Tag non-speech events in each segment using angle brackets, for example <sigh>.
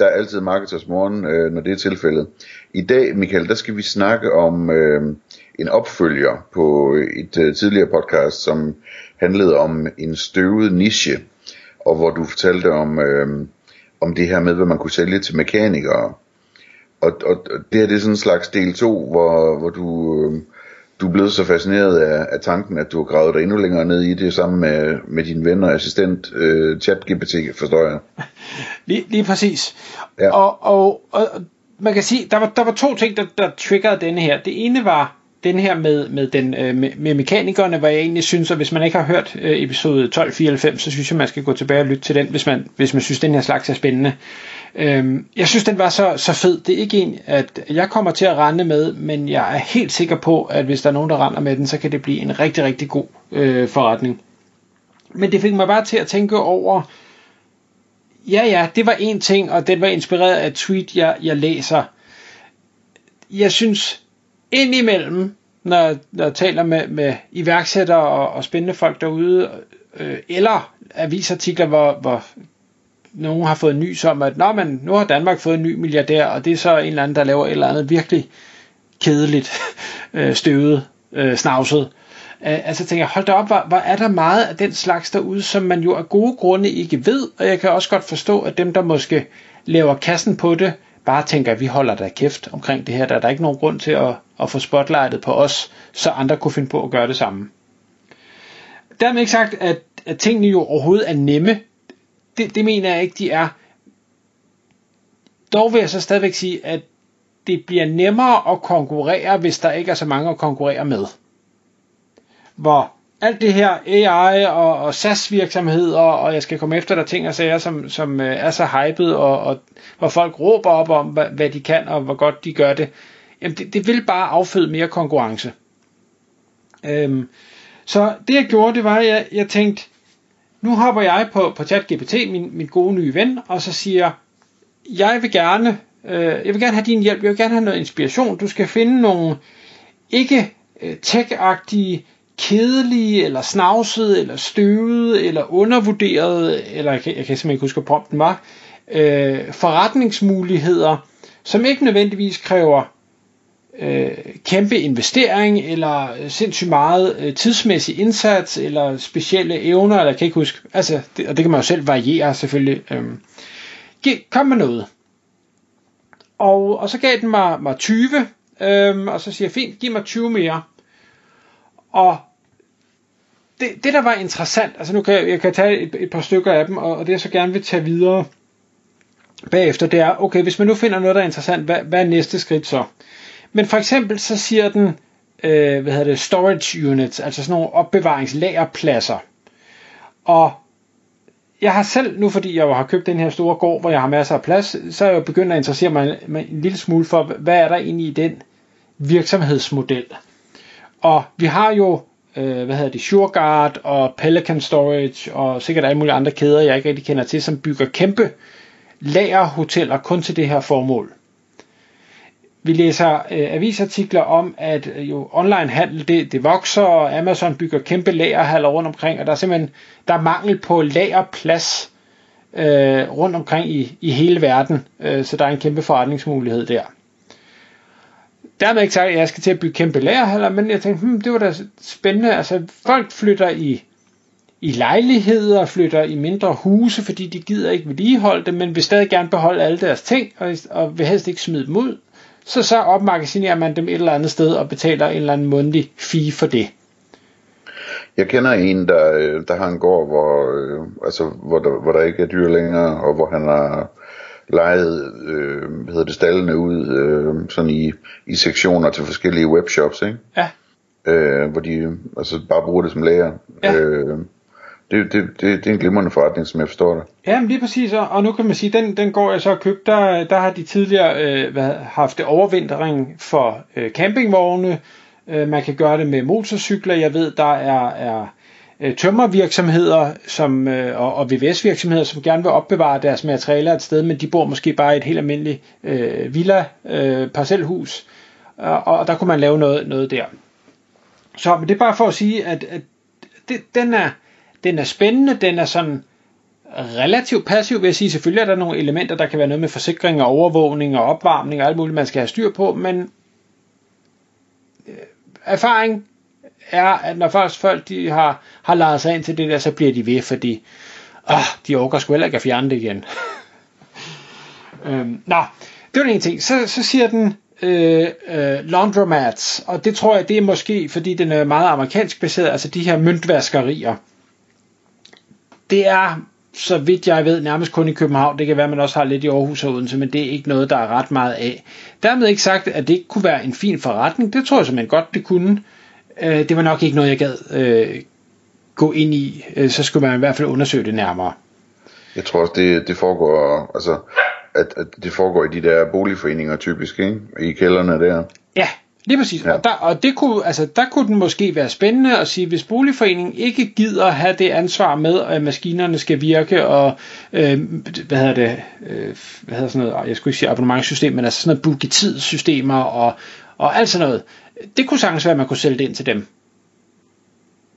der er altid Marketers morgen, øh, når det er tilfældet. I dag, Michael, der skal vi snakke om øh, en opfølger på et øh, tidligere podcast, som handlede om en støvet niche, og hvor du fortalte om, øh, om det her med, hvad man kunne sælge til mekanikere. Og, og det her det er sådan en slags del 2, hvor, hvor du... Øh, du er blevet så fascineret af, af tanken, at du har gravet dig endnu længere ned i det sammen med, med din ven og assistent øh, ChatGPT, forstår jeg. Lige, lige præcis. Ja. Og, og, og man kan sige, der var, der var to ting, der, der triggerede denne her. Det ene var den her med, med, den, øh, med, med mekanikerne, hvor jeg egentlig synes, at hvis man ikke har hørt øh, episode 1294, så synes jeg, man skal gå tilbage og lytte til den, hvis man, hvis man synes, den her slags er spændende. Øhm, jeg synes, den var så, så fed. Det er ikke en, at jeg kommer til at rende med, men jeg er helt sikker på, at hvis der er nogen, der render med den, så kan det blive en rigtig, rigtig god øh, forretning. Men det fik mig bare til at tænke over, ja ja, det var en ting, og den var inspireret af et tweet, jeg, jeg læser. Jeg synes, indimellem, når, når jeg taler med, med iværksættere og, og spændende folk derude, øh, eller avisartikler, hvor, hvor nogen har fået nys om, at Nå, men nu har Danmark fået en ny milliardær, og det er så en eller anden, der laver et eller andet virkelig kedeligt, <laughs> øh, støvet, øh, snavset. Øh, altså tænker jeg, hold da op, hvor, hvor er der meget af den slags derude, som man jo af gode grunde ikke ved, og jeg kan også godt forstå, at dem, der måske laver kassen på det, bare tænker, at vi holder der kæft omkring det her. Der er der ikke nogen grund til at, at få spotlightet på os, så andre kunne finde på at gøre det samme. Dermed ikke sagt, at, at tingene jo overhovedet er nemme det, det mener jeg ikke, de er. Dog vil jeg så stadigvæk sige, at det bliver nemmere at konkurrere, hvis der ikke er så mange at konkurrere med. Hvor alt det her AI og, og SaaS virksomheder, og jeg skal komme efter der ting og sager, som, som øh, er så hyped, og, og hvor folk råber op om, hvad, hvad de kan, og hvor godt de gør det, jamen det, det vil bare afføde mere konkurrence. Øhm, så det jeg gjorde, det var, at jeg, jeg tænkte, nu hopper jeg på, på ChatGPT, min, min gode nye ven, og så siger, jeg vil gerne, øh, jeg vil gerne have din hjælp, jeg vil gerne have noget inspiration. Du skal finde nogle ikke øh, tech-agtige, kedelige, eller snavsede, eller støvede, eller undervurderede, eller jeg kan, jeg kan simpelthen ikke huske, hvad prompten var, øh, forretningsmuligheder, som ikke nødvendigvis kræver øh, kæmpe investering, eller øh, sindssygt meget øh, tidsmæssig indsats, eller specielle evner, eller jeg kan ikke huske, altså, det, og det kan man jo selv variere selvfølgelig. Øh. Kom med noget. Og, og så gav den mig, mig 20, øh, og så siger jeg, fint, giv mig 20 mere. Og det, det der var interessant, altså nu kan jeg, jeg kan tage et, et par stykker af dem, og, og det jeg så gerne vil tage videre bagefter, det er, okay, hvis man nu finder noget, der er interessant, hvad, hvad er næste skridt så? Men for eksempel så siger den, øh, hvad hedder det, storage units, altså sådan nogle opbevaringslagerpladser. Og jeg har selv, nu fordi jeg jo har købt den her store gård, hvor jeg har masser af plads, så er jeg jo begyndt at interessere mig en, en lille smule for, hvad er der egentlig i den virksomhedsmodel. Og vi har jo, øh, hvad hedder det, SureGuard og Pelican Storage og sikkert alle mulige andre kæder, jeg ikke rigtig kender til, som bygger kæmpe lagerhoteller kun til det her formål. Vi læser øh, avisartikler om, at øh, jo online handel det, det vokser, og Amazon bygger kæmpe lagerhaller rundt omkring, og der er simpelthen der er mangel på lagerplads øh, rundt omkring i, i hele verden, øh, så der er en kæmpe forretningsmulighed der. Dermed ikke sagt, at jeg skal til at bygge kæmpe lagerhaller, men jeg tænkte, hmm, det var da spændende. Altså, folk flytter i, i lejligheder, flytter i mindre huse, fordi de gider ikke vedligeholde det, men vil stadig gerne beholde alle deres ting, og, og vil helst ikke smide dem ud så så opmagasinerer man dem et eller andet sted og betaler en eller anden mundtlig fee for det. Jeg kender en, der, øh, der har en gård, hvor, øh, altså, hvor, der, hvor der ikke er dyr længere, og hvor han har lejet øh, hvad hedder det, stallene ud øh, sådan i, i sektioner til forskellige webshops, ikke? Ja. Øh, hvor de altså bare bruger det som lager. Ja. Øh, det, det, det, det er en glimrende forretning, som jeg forstår det. Ja, men lige præcis, og nu kan man sige, den, den går jeg så og købt, der, der har de tidligere øh, hvad, haft overvintring for øh, campingvogne, øh, man kan gøre det med motorcykler, jeg ved, der er, er øh, tømmervirksomheder som, øh, og, og VVS-virksomheder, som gerne vil opbevare deres materialer et sted, men de bor måske bare i et helt almindeligt øh, villa, øh, parcelhus, øh, og, og der kunne man lave noget, noget der. Så men det er bare for at sige, at, at det, den, er, den er spændende, den er sådan relativt passiv, vil jeg sige. Selvfølgelig er der nogle elementer, der kan være noget med forsikring og overvågning og opvarmning og alt muligt, man skal have styr på, men øh, erfaring er, at når først folk de har, har lejet sig ind til det der, så bliver de ved, fordi åh, de overgår sgu heller ikke at fjerne det igen. <laughs> øhm, nå, det var den ene ting. Så, så siger den, øh, øh, laundromats, og det tror jeg, det er måske, fordi den er meget amerikansk baseret, altså de her møntvaskerier. Det er, så vidt jeg ved, nærmest kun i København. Det kan være, at man også har lidt i Aarhus og Odense, men det er ikke noget, der er ret meget af. Dermed ikke sagt, at det ikke kunne være en fin forretning. Det tror jeg simpelthen godt, det kunne. Øh, det var nok ikke noget, jeg gad øh, gå ind i. Øh, så skulle man i hvert fald undersøge det nærmere. Jeg tror også, det, det foregår, altså, at, at det foregår i de der boligforeninger typisk, ikke? I kælderne der. Ja, lige præcis. Ja. Og, der, og det kunne, altså, der kunne den måske være spændende at sige, hvis boligforeningen ikke gider have det ansvar med, at maskinerne skal virke, og øh, hvad hedder det, øh, hvad hedder sådan noget, jeg skulle ikke sige abonnementssystem, men altså sådan noget booketid-systemer og, og alt sådan noget. Det kunne sagtens være, at man kunne sælge det ind til dem.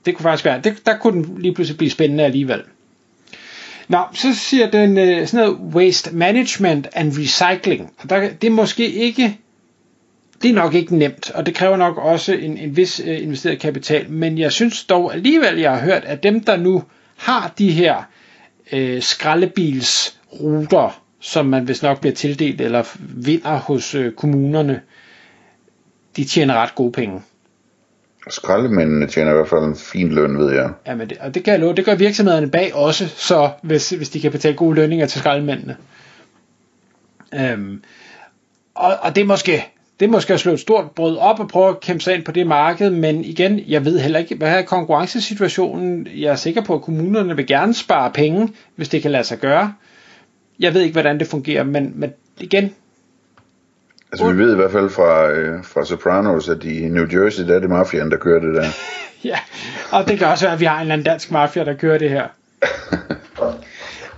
Det kunne faktisk være, det, der kunne den lige pludselig blive spændende alligevel. Nå, så siger den øh, sådan noget waste management and recycling. Og der, det er måske ikke, det er nok ikke nemt, og det kræver nok også en, en vis øh, investeret kapital, men jeg synes dog alligevel, jeg har hørt, at dem, der nu har de her øh, skraldebilsruter, som man vist nok bliver tildelt eller vinder hos øh, kommunerne, de tjener ret gode penge. Skraldemændene tjener i hvert fald en fin løn, ved jeg. Ja, men det, og det kan jeg love, det gør virksomhederne bag også, så hvis, hvis de kan betale gode lønninger til skraldemændene. Øhm, og, og det er måske det er måske at slå et stort brød op og prøve at kæmpe sig ind på det marked, men igen, jeg ved heller ikke, hvad er konkurrencesituationen. Jeg er sikker på, at kommunerne vil gerne spare penge, hvis det kan lade sig gøre. Jeg ved ikke, hvordan det fungerer, men, men igen, Altså vi ved i hvert fald fra, øh, fra Sopranos, at i New Jersey, der er det mafiaen, der kører det der. <laughs> ja, og det kan også være, at vi har en eller anden dansk mafia, der kører det her.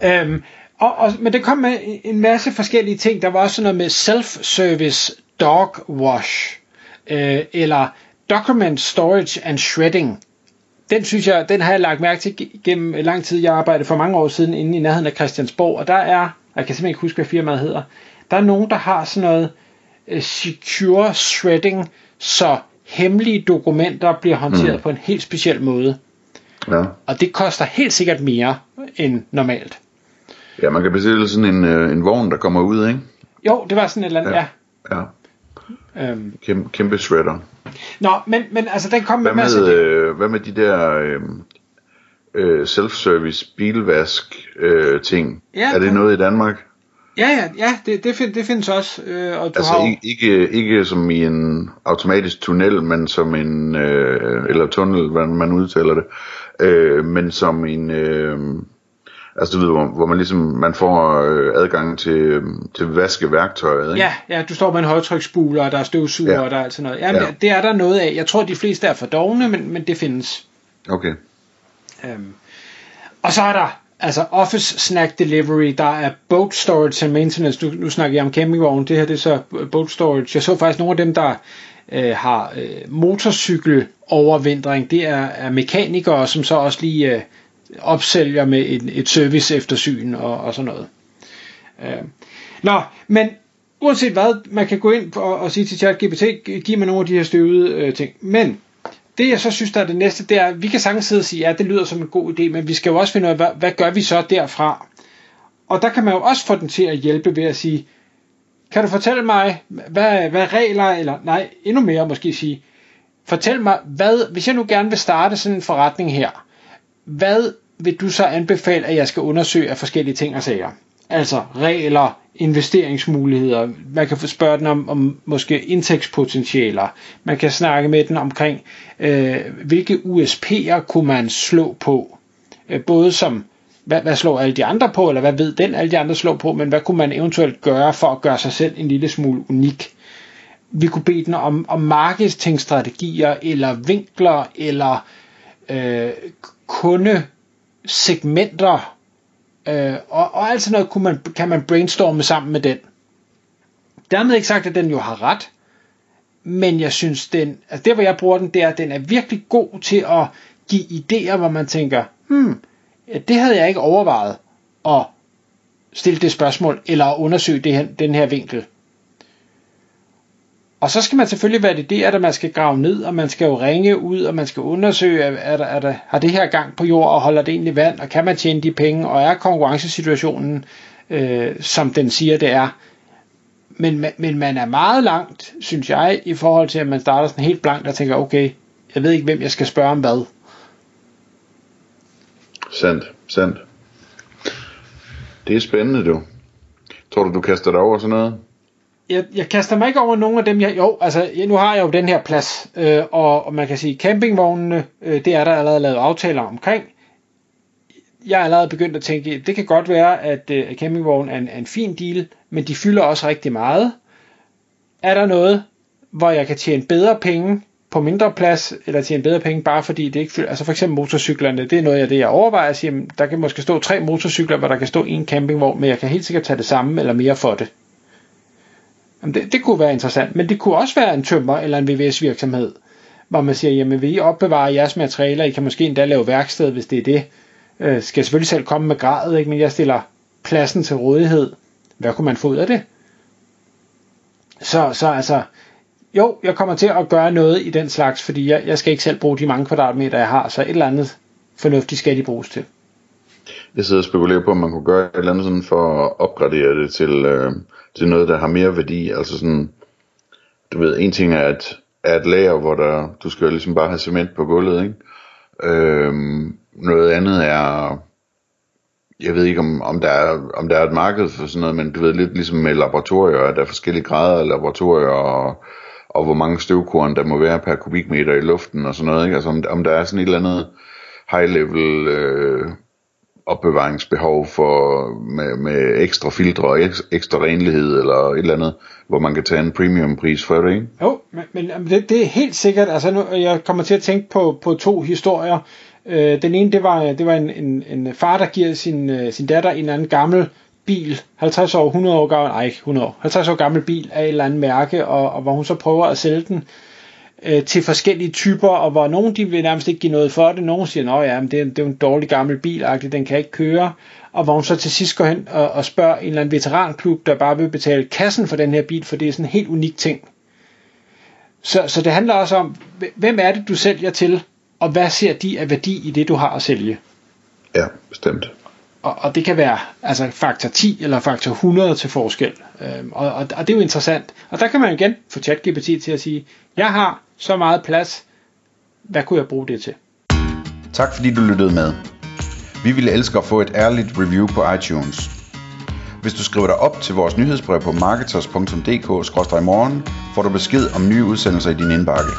<laughs> øhm, og, og, men det kom med en masse forskellige ting. Der var også noget med self-service dog wash, øh, eller document storage and shredding. Den synes jeg, den har jeg lagt mærke til gennem lang tid. Jeg arbejdede for mange år siden inde i nærheden af Christiansborg, og der er, jeg kan simpelthen ikke huske, hvad firmaet hedder, der er nogen, der har sådan noget, Øh, secure shredding, så hemmelige dokumenter bliver håndteret mm. på en helt speciel måde. Ja. Og det koster helt sikkert mere end normalt. Ja, man kan bestille sådan en, øh, en vogn, der kommer ud, ikke? Jo, det var sådan et eller andet, ja. ja. ja. Øhm. Kæmpe, kæmpe shredder. Nå, men, men altså, den kom med, hvad med, øh, hvad med de der øh, øh, self-service bilvask øh, ting? Ja, er det noget i Danmark? Ja, ja, ja det, det, find, det findes også. Øh, og du altså har... ikke, ikke, som i en automatisk tunnel, men som en, øh, eller tunnel, hvordan man udtaler det, øh, men som en, øh, altså du ved, hvor, hvor man ligesom, man får øh, adgang til, til vaskeværktøjet, ikke? Ja, ja, du står med en højtryksbuler, og der er støvsuger, ja. og der er alt sådan noget. Jamen, ja. det, det er der noget af. Jeg tror, de fleste er for dogne, men, men det findes. Okay. Øhm. Og så er der altså office snack delivery, der er boat storage and maintenance, nu, nu snakker jeg om campingvogn, det her det er så boat storage. Jeg så faktisk nogle af dem, der øh, har øh, motorcykel overvintring, det er, er mekanikere, som så også lige øh, opsælger med et, et service eftersyn og, og sådan noget. Øh. Nå, men uanset hvad, man kan gå ind og, og sige til ChatGPT, giv mig nogle af de her støvede øh, ting. Men det jeg så synes, der er det næste, det er, at vi kan sagtens sidde og sige, ja, det lyder som en god idé, men vi skal jo også finde ud af, hvad, hvad gør vi så derfra? Og der kan man jo også få den til at hjælpe ved at sige, kan du fortælle mig, hvad, hvad regler, eller nej, endnu mere måske sige, fortæl mig, hvad, hvis jeg nu gerne vil starte sådan en forretning her, hvad vil du så anbefale, at jeg skal undersøge af forskellige ting og sager? Altså regler, investeringsmuligheder, man kan spørge den om, om måske indtægtspotentialer, man kan snakke med den omkring, øh, hvilke USP'er kunne man slå på, Øh, både som, hvad, hvad slår alle de andre på, eller hvad ved den alle de andre slår på, men hvad kunne man eventuelt gøre for at gøre sig selv en lille smule unik. Vi kunne bede den om, om marketingstrategier, eller vinkler, eller øh, kundesegmenter, øh, og, og alt sådan noget kunne man, kan man brainstorme sammen med den. Dermed ikke sagt, at den jo har ret, men jeg synes, den, altså der hvor jeg bruger den, det er, at den er virkelig god til at give idéer, hvor man tænker, hmm, ja, det havde jeg ikke overvejet at stille det spørgsmål, eller at undersøge det her, den her vinkel. Og så skal man selvfølgelig validere at man skal grave ned, og man skal jo ringe ud, og man skal undersøge, er der, er der, har det her gang på jord, og holder det egentlig vand, og kan man tjene de penge, og er konkurrencesituationen, øh, som den siger det er. Men, men man er meget langt, synes jeg, i forhold til, at man starter sådan helt blankt og tænker, okay, jeg ved ikke, hvem jeg skal spørge om hvad. Sandt, sandt. Det er spændende, du. Tror du, du kaster dig over sådan noget? Jeg, jeg kaster mig ikke over nogen af dem, jeg... Jo, altså, jeg, nu har jeg jo den her plads, øh, og, og man kan sige, campingvognene, øh, det er der allerede lavet aftaler omkring. Jeg er allerede begyndt at tænke, det kan godt være, at øh, campingvognen er en, er en fin deal, men de fylder også rigtig meget. Er der noget, hvor jeg kan tjene bedre penge på mindre plads, eller tjene bedre penge, bare fordi det ikke fylder, altså for eksempel motorcyklerne, det er noget af det, jeg overvejer at sige, der kan måske stå tre motorcykler, hvor der kan stå en campingvogn, men jeg kan helt sikkert tage det samme eller mere for det. Jamen det, det kunne være interessant, men det kunne også være en tømmer eller en VVS virksomhed, hvor man siger, jamen vi opbevarer jeres materialer, I kan måske endda lave værksted, hvis det er det. Øh, skal jeg selvfølgelig selv komme med gradet, ikke? men jeg stiller pladsen til rådighed. Hvad kunne man få ud af det? Så, så altså, jo, jeg kommer til at gøre noget i den slags, fordi jeg, jeg skal ikke selv bruge de mange kvadratmeter, jeg har, så et eller andet fornuftigt skal de bruges til. Jeg sidder og spekulerer på, om man kunne gøre et eller andet sådan for at opgradere det til, øh, til noget, der har mere værdi. Altså sådan, du ved, en ting er at, er et lager, hvor der, du skal jo ligesom bare have cement på gulvet, ikke? Øhm, noget andet er, jeg ved ikke om, om, der er, om der er et marked for sådan noget, men du ved lidt ligesom med laboratorier, at der er forskellige grader af laboratorier, og, og hvor mange støvkorn der må være per kubikmeter i luften og sådan noget, ikke? Altså om, om der er sådan et eller andet high level øh, opbevaringsbehov for, med, med ekstra filtre og ekstra renlighed eller et eller andet, hvor man kan tage en premium pris for det, ikke? Jo, men, men det, det er helt sikkert, altså nu, jeg kommer til at tænke på, på to historier. Øh, den ene, det var, det var en, en, en far, der giver sin, øh, sin datter en eller anden gammel bil, 50 år, 100 år gammel, nej 100 år, 50 år gammel bil af et eller andet mærke, og, og hvor hun så prøver at sælge den øh, til forskellige typer, og hvor nogen de vil nærmest ikke give noget for det, nogen siger, at ja, det, er, det er en dårlig gammel bil, den kan ikke køre, og hvor hun så til sidst går hen og, og spørger en eller anden veteranklub, der bare vil betale kassen for den her bil, for det er sådan en helt unik ting. Så, så det handler også om, hvem er det, du sælger til, og hvad ser de af værdi i det, du har at sælge? Ja, bestemt. Og, og det kan være altså faktor 10 eller faktor 100 til forskel. Øhm, og, og, og det er jo interessant. Og der kan man igen få ChatGPT til at sige, jeg har så meget plads, hvad kunne jeg bruge det til? Tak fordi du lyttede med. Vi ville elske at få et ærligt review på iTunes. Hvis du skriver dig op til vores nyhedsbrev på marketers.dk-morgen, får du besked om nye udsendelser i din indbakke.